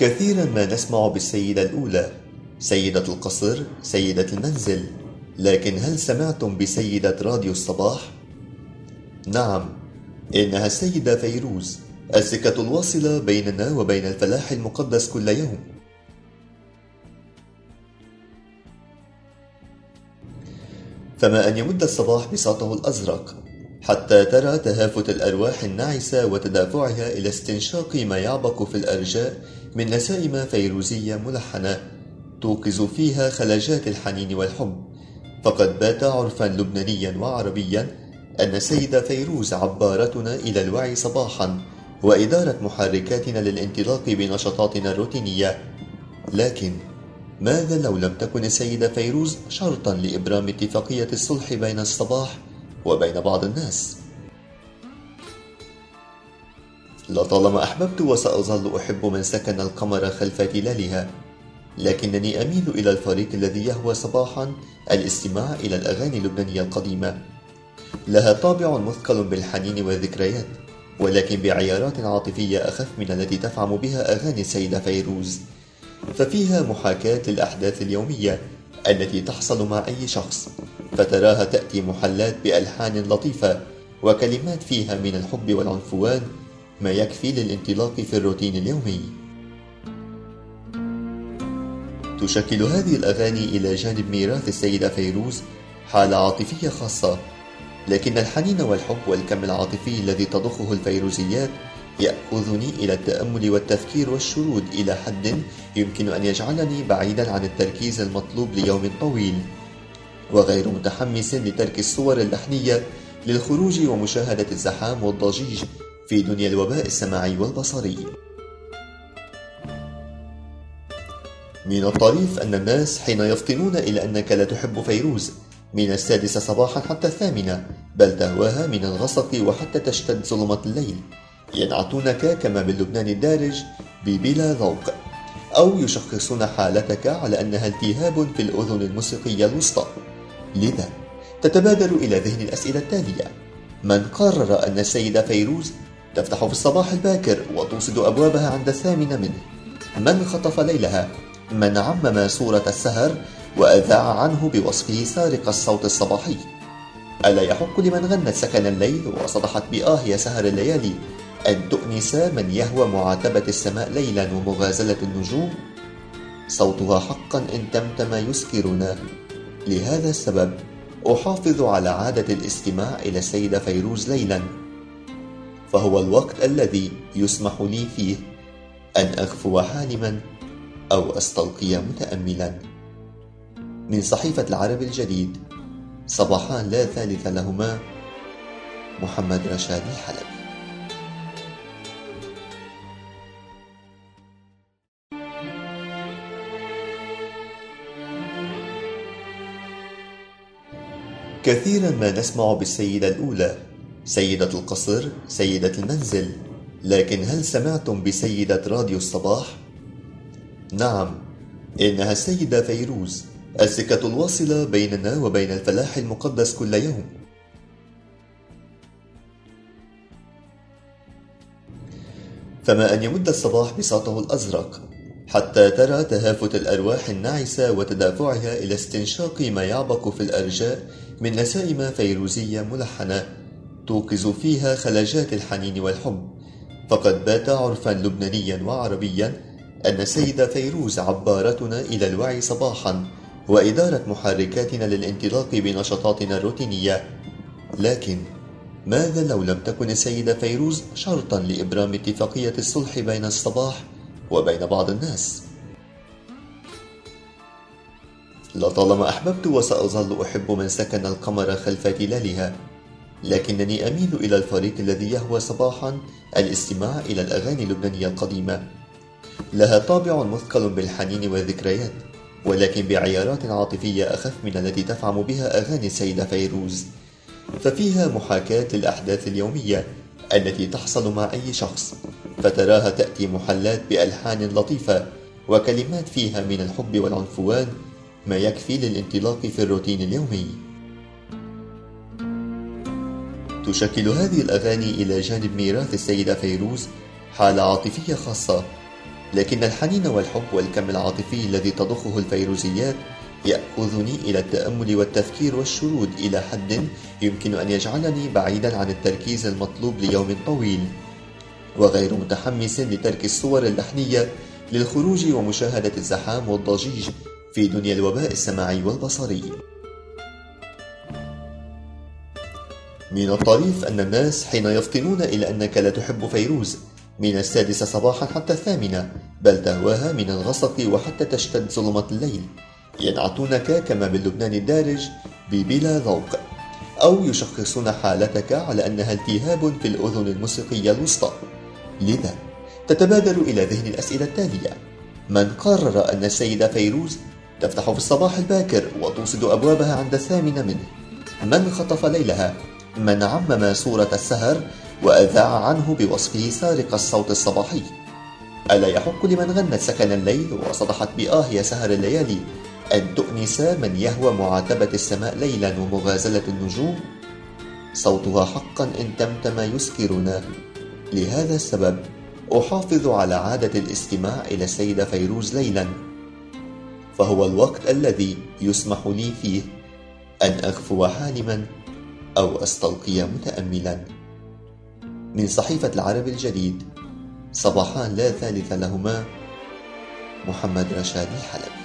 كثيرا ما نسمع بالسيدة الأولى سيدة القصر سيدة المنزل لكن هل سمعتم بسيدة راديو الصباح؟ نعم إنها السيدة فيروز السكة الواصلة بيننا وبين الفلاح المقدس كل يوم فما أن يمد الصباح بساطه الأزرق حتى ترى تهافت الأرواح الناعسة وتدافعها إلى استنشاق ما يعبق في الأرجاء من نسائم فيروزية ملحنة توقظ فيها خلاجات الحنين والحب فقد بات عرفا لبنانيا وعربيا أن سيدة فيروز عبارتنا إلى الوعي صباحا وإدارة محركاتنا للانطلاق بنشاطاتنا الروتينية لكن ماذا لو لم تكن السيدة فيروز شرطا لإبرام اتفاقية الصلح بين الصباح وبين بعض الناس؟ لطالما أحببت وسأظل أحب من سكن القمر خلف تلالها لكنني أميل إلى الفريق الذي يهوى صباحا الاستماع إلى الأغاني اللبنانية القديمة. لها طابع مثقل بالحنين والذكريات ولكن بعيارات عاطفية أخف من التي تفعم بها أغاني السيدة فيروز. ففيها محاكاة للأحداث اليومية التي تحصل مع أي شخص فتراها تأتي محلات بألحان لطيفة وكلمات فيها من الحب والعنفوان ما يكفي للانطلاق في الروتين اليومي. تشكل هذه الأغاني إلى جانب ميراث السيدة فيروز حالة عاطفية خاصة لكن الحنين والحب والكم العاطفي الذي تضخه الفيروزيات يأخذني إلى التأمل والتفكير والشرود إلى حد يمكن أن يجعلني بعيدا عن التركيز المطلوب ليوم طويل. وغير متحمس لترك الصور اللحنية للخروج ومشاهدة الزحام والضجيج في دنيا الوباء السمعي والبصري. من الطريف أن الناس حين يفطنون إلى أنك لا تحب فيروز. من السادسة صباحا حتى الثامنة بل تهواها من الغسق وحتى تشتد ظلمة الليل. ينعتونك كما باللبنان الدارج ببلا ذوق. أو يشخصون حالتك على أنها التهاب في الأذن الموسيقية الوسطى. لذا تتبادر إلى ذهن الأسئلة التالية. من قرر أن السيدة فيروز تفتح في الصباح الباكر وتوصد أبوابها عند الثامنة منه. من خطف ليلها؟ من عمم صورة السهر وأذاع عنه بوصفه سارق الصوت الصباحي. ألا يحق لمن غنت سكن الليل وصدحت بآه يا سهر الليالي أن تؤنس من يهوى معاتبة السماء ليلا ومغازلة النجوم؟ صوتها حقا إن تمتم يسكرنا. لهذا السبب أحافظ على عادة الاستماع إلى السيدة فيروز ليلا. فهو الوقت الذي يسمح لي فيه أن أغفو حالما أو أستلقي متأملا. من صحيفة العرب الجديد صباحان لا ثالث لهما محمد رشاد الحلبي. كثيرا ما نسمع بالسيدة الأولى سيدة القصر سيدة المنزل. لكن هل سمعتم بسيدة راديو الصباح؟ نعم إنها السيدة فيروز السكة الواصلة بيننا وبين الفلاح المقدس كل يوم. فما أن يمد الصباح بساطه الأزرق حتى ترى تهافت الأرواح الناعسة وتدافعها إلى استنشاق ما يعبق في الأرجاء من نسائم فيروزية ملحنة. توقظ فيها خلاجات الحنين والحب. فقد بات عرفا لبنانيا وعربيا أن السيدة فيروز عبارتنا إلى الوعي صباحا وإدارة محركاتنا للانطلاق بنشاطاتنا الروتينية. لكن ماذا لو لم تكن السيدة فيروز شرطا لإبرام اتفاقية الصلح بين الصباح وبين بعض الناس؟ لطالما أحببت وسأظل أحب من سكن القمر خلف تلالها. لكنني أميل إلى الفريق الذي يهوى صباحا الاستماع إلى الأغاني اللبنانية القديمة. لها طابع مثقل بالحنين والذكريات ولكن بعيارات عاطفية أخف من التي تفعم بها أغاني السيدة فيروز. ففيها محاكاة للأحداث اليومية التي تحصل مع أي شخص فتراها تأتي محلات بألحان لطيفة وكلمات فيها من الحب والعنفوان ما يكفي للانطلاق في الروتين اليومي. تشكل هذه الأغاني إلى جانب ميراث السيدة فيروز حالة عاطفية خاصة. لكن الحنين والحب والكم العاطفي الذي تضخه الفيروزيات يأخذني إلى التأمل والتفكير والشرود إلى حد يمكن أن يجعلني بعيدا عن التركيز المطلوب ليوم طويل. وغير متحمس لترك الصور اللحنية للخروج ومشاهدة الزحام والضجيج في دنيا الوباء السمعي والبصري. من الطريف أن الناس حين يفطنون إلى أنك لا تحب فيروز. من السادسة صباحا حتى الثامنة بل تهواها من الغسق وحتى تشتد ظلمة الليل. ينعتونك كما باللبنان الدارج ببلا ذوق. أو يشخصون حالتك على أنها التهاب في الأذن الموسيقية الوسطى. لذا تتبادر إلى ذهن الأسئلة التالية. من قرر أن السيدة فيروز تفتح في الصباح الباكر وتوصد أبوابها عند الثامنة منه؟ من خطف ليلها؟ من عمم صورة السهر وأذاع عنه بوصفه سارق الصوت الصباحي. ألا يحق لمن غنت سكن الليل وصدحت بآه يا سهر الليالي أن تؤنس من يهوى معاتبة السماء ليلا ومغازلة النجوم؟ صوتها حقا إن تمتم يسكرنا. لهذا السبب أحافظ على عادة الاستماع إلى السيدة فيروز ليلا. فهو الوقت الذي يسمح لي فيه أن أغفو حالما أو أستلقي متأملا. من صحيفة العرب الجديد صباحان لا ثالث لهما محمد رشاد الحلبي.